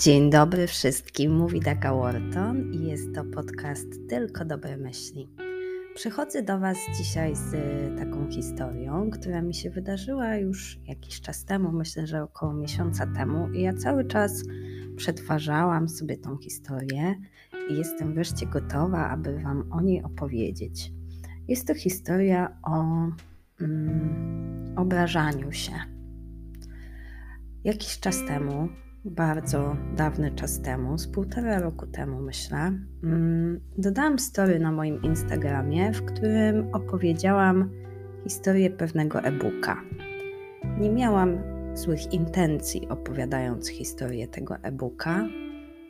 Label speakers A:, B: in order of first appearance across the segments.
A: Dzień dobry wszystkim, mówi Daga Wharton i jest to podcast Tylko Dobre Myśli. Przychodzę do Was dzisiaj z taką historią, która mi się wydarzyła już jakiś czas temu, myślę, że około miesiąca temu, i ja cały czas przetwarzałam sobie tą historię i jestem wreszcie gotowa, aby Wam o niej opowiedzieć. Jest to historia o mm, obrażaniu się. Jakiś czas temu bardzo dawny czas temu, z półtora roku temu myślę, mm, dodałam story na moim Instagramie, w którym opowiedziałam historię pewnego e-booka. Nie miałam złych intencji opowiadając historię tego e-booka,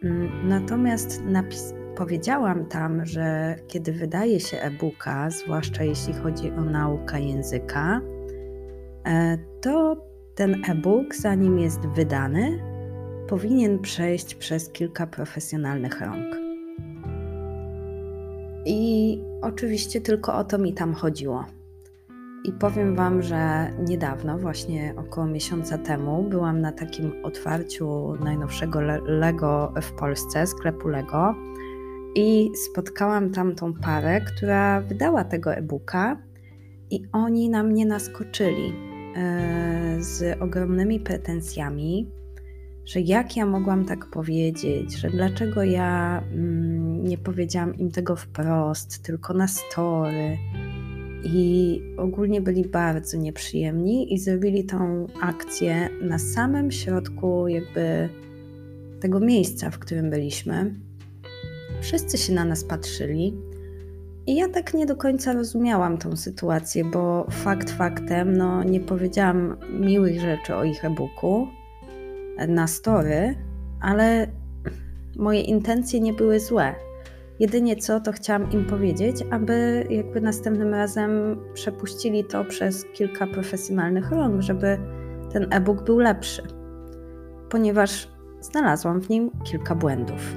A: mm, natomiast napis- powiedziałam tam, że kiedy wydaje się e-booka, zwłaszcza jeśli chodzi o naukę języka, e, to ten e-book, zanim jest wydany, powinien przejść przez kilka profesjonalnych rąk. I oczywiście tylko o to mi tam chodziło. I powiem Wam, że niedawno, właśnie około miesiąca temu, byłam na takim otwarciu najnowszego Lego w Polsce, sklepu Lego, i spotkałam tam tą parę, która wydała tego e-booka, i oni na mnie naskoczyli e, z ogromnymi pretensjami że jak ja mogłam tak powiedzieć, że dlaczego ja mm, nie powiedziałam im tego wprost, tylko na story. I ogólnie byli bardzo nieprzyjemni i zrobili tą akcję na samym środku, jakby tego miejsca, w którym byliśmy. Wszyscy się na nas patrzyli. I ja tak nie do końca rozumiałam tą sytuację, bo fakt faktem, no nie powiedziałam miłych rzeczy o ich e-booku, na story, ale moje intencje nie były złe. Jedynie co, to chciałam im powiedzieć, aby jakby następnym razem przepuścili to przez kilka profesjonalnych rąk, żeby ten e-book był lepszy, ponieważ znalazłam w nim kilka błędów.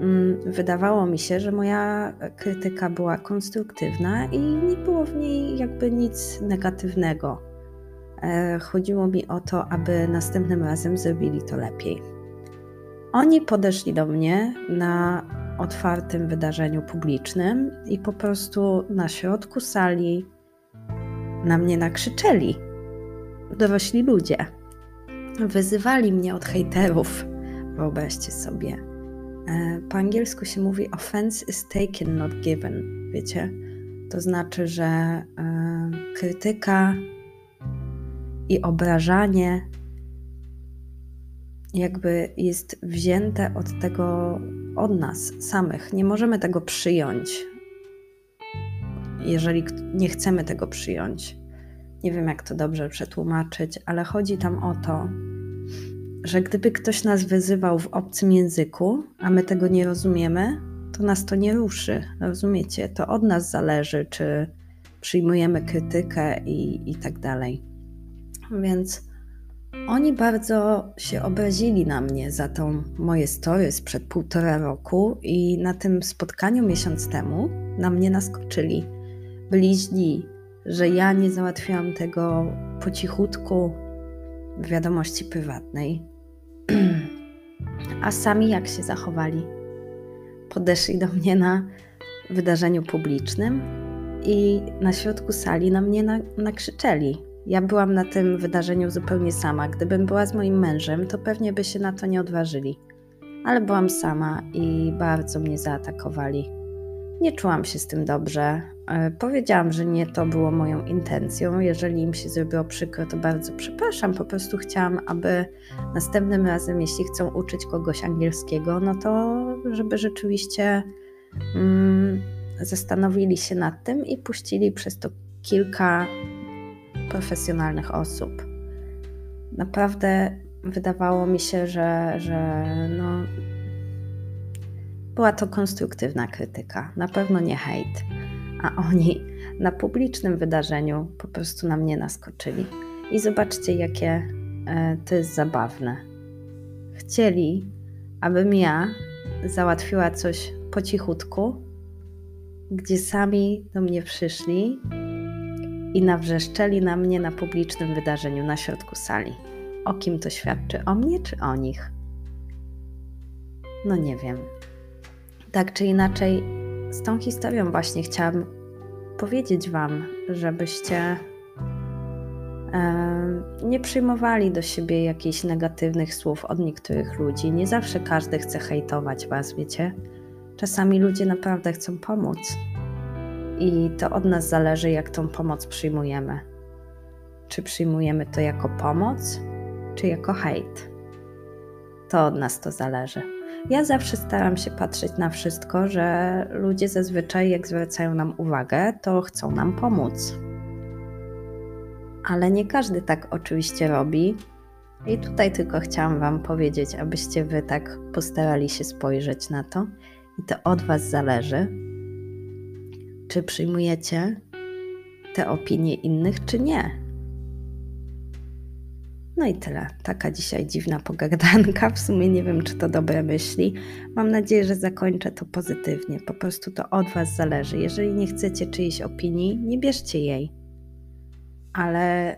A: Mm, wydawało mi się, że moja krytyka była konstruktywna i nie było w niej jakby nic negatywnego. E, chodziło mi o to, aby następnym razem zrobili to lepiej. Oni podeszli do mnie na otwartym wydarzeniu publicznym i po prostu na środku sali na mnie nakrzyczeli. Dorośli ludzie. Wyzywali mnie od hejterów. Wyobraźcie sobie. E, po angielsku się mówi offense is taken, not given. Wiecie? To znaczy, że e, krytyka i obrażanie jakby jest wzięte od tego, od nas samych. Nie możemy tego przyjąć, jeżeli nie chcemy tego przyjąć. Nie wiem, jak to dobrze przetłumaczyć, ale chodzi tam o to, że gdyby ktoś nas wyzywał w obcym języku, a my tego nie rozumiemy, to nas to nie ruszy. Rozumiecie? To od nas zależy, czy przyjmujemy krytykę i, i tak dalej. Więc oni bardzo się obrazili na mnie za tą moje story sprzed półtora roku i na tym spotkaniu miesiąc temu na mnie naskoczyli. Byli źli, że ja nie załatwiłam tego po cichutku w wiadomości prywatnej. A sami jak się zachowali? Podeszli do mnie na wydarzeniu publicznym i na środku sali na mnie nakrzyczeli ja byłam na tym wydarzeniu zupełnie sama. Gdybym była z moim mężem, to pewnie by się na to nie odważyli. Ale byłam sama i bardzo mnie zaatakowali. Nie czułam się z tym dobrze. E, powiedziałam, że nie to było moją intencją. Jeżeli im się zrobiło przykro, to bardzo przepraszam. Po prostu chciałam, aby następnym razem, jeśli chcą uczyć kogoś angielskiego, no to żeby rzeczywiście mm, zastanowili się nad tym i puścili przez to kilka profesjonalnych osób. Naprawdę wydawało mi się, że, że no, była to konstruktywna krytyka, na pewno nie hejt. A oni na publicznym wydarzeniu po prostu na mnie naskoczyli. I zobaczcie, jakie e, to jest zabawne. Chcieli, abym ja załatwiła coś po cichutku, gdzie sami do mnie przyszli i nawrzeszczeli na mnie na publicznym wydarzeniu na środku sali. O kim to świadczy? O mnie czy o nich? no nie wiem. Tak czy inaczej, z tą historią właśnie chciałam powiedzieć Wam, żebyście nie przyjmowali do siebie jakichś negatywnych słów od niektórych ludzi. Nie zawsze każdy chce hejtować Was, wiecie. Czasami ludzie naprawdę chcą pomóc. I to od nas zależy, jak tą pomoc przyjmujemy. Czy przyjmujemy to jako pomoc, czy jako hejt. To od nas to zależy. Ja zawsze staram się patrzeć na wszystko, że ludzie zazwyczaj, jak zwracają nam uwagę, to chcą nam pomóc. Ale nie każdy tak oczywiście robi. I tutaj tylko chciałam Wam powiedzieć, abyście Wy tak postarali się spojrzeć na to. I to od Was zależy, czy przyjmujecie te opinie innych, czy nie. No i tyle. Taka dzisiaj dziwna pogadanka. W sumie nie wiem, czy to dobre myśli. Mam nadzieję, że zakończę to pozytywnie. Po prostu to od Was zależy. Jeżeli nie chcecie czyjejś opinii, nie bierzcie jej. Ale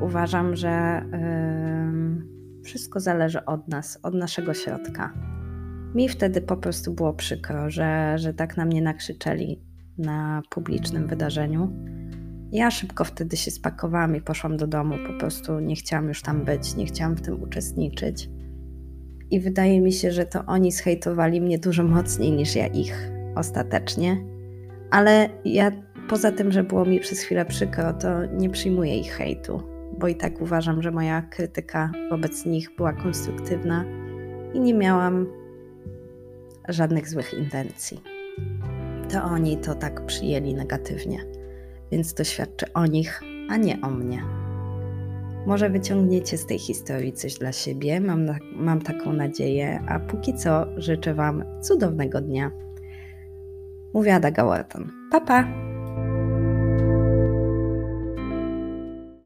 A: uważam, że yy, wszystko zależy od nas, od naszego środka. Mi wtedy po prostu było przykro, że, że tak na mnie nakrzyczeli na publicznym wydarzeniu ja szybko wtedy się spakowałam i poszłam do domu. Po prostu nie chciałam już tam być, nie chciałam w tym uczestniczyć. I wydaje mi się, że to oni zhejtowali mnie dużo mocniej niż ja ich ostatecznie. Ale ja poza tym, że było mi przez chwilę przykro, to nie przyjmuję ich hejtu, bo i tak uważam, że moja krytyka wobec nich była konstruktywna i nie miałam żadnych złych intencji. To oni to tak przyjęli negatywnie więc to świadczy o nich, a nie o mnie. Może wyciągniecie z tej historii coś dla siebie, mam, na, mam taką nadzieję, a póki co życzę Wam cudownego dnia. Mówiła Daga Wharton. Pa, pa!